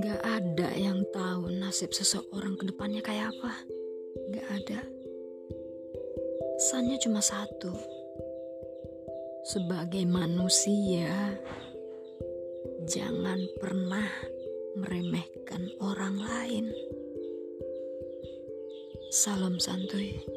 Gak ada yang tahu nasib seseorang ke depannya kayak apa. Gak ada. Pesannya cuma satu. Sebagai manusia, jangan pernah meremehkan orang lain. Salam santuy.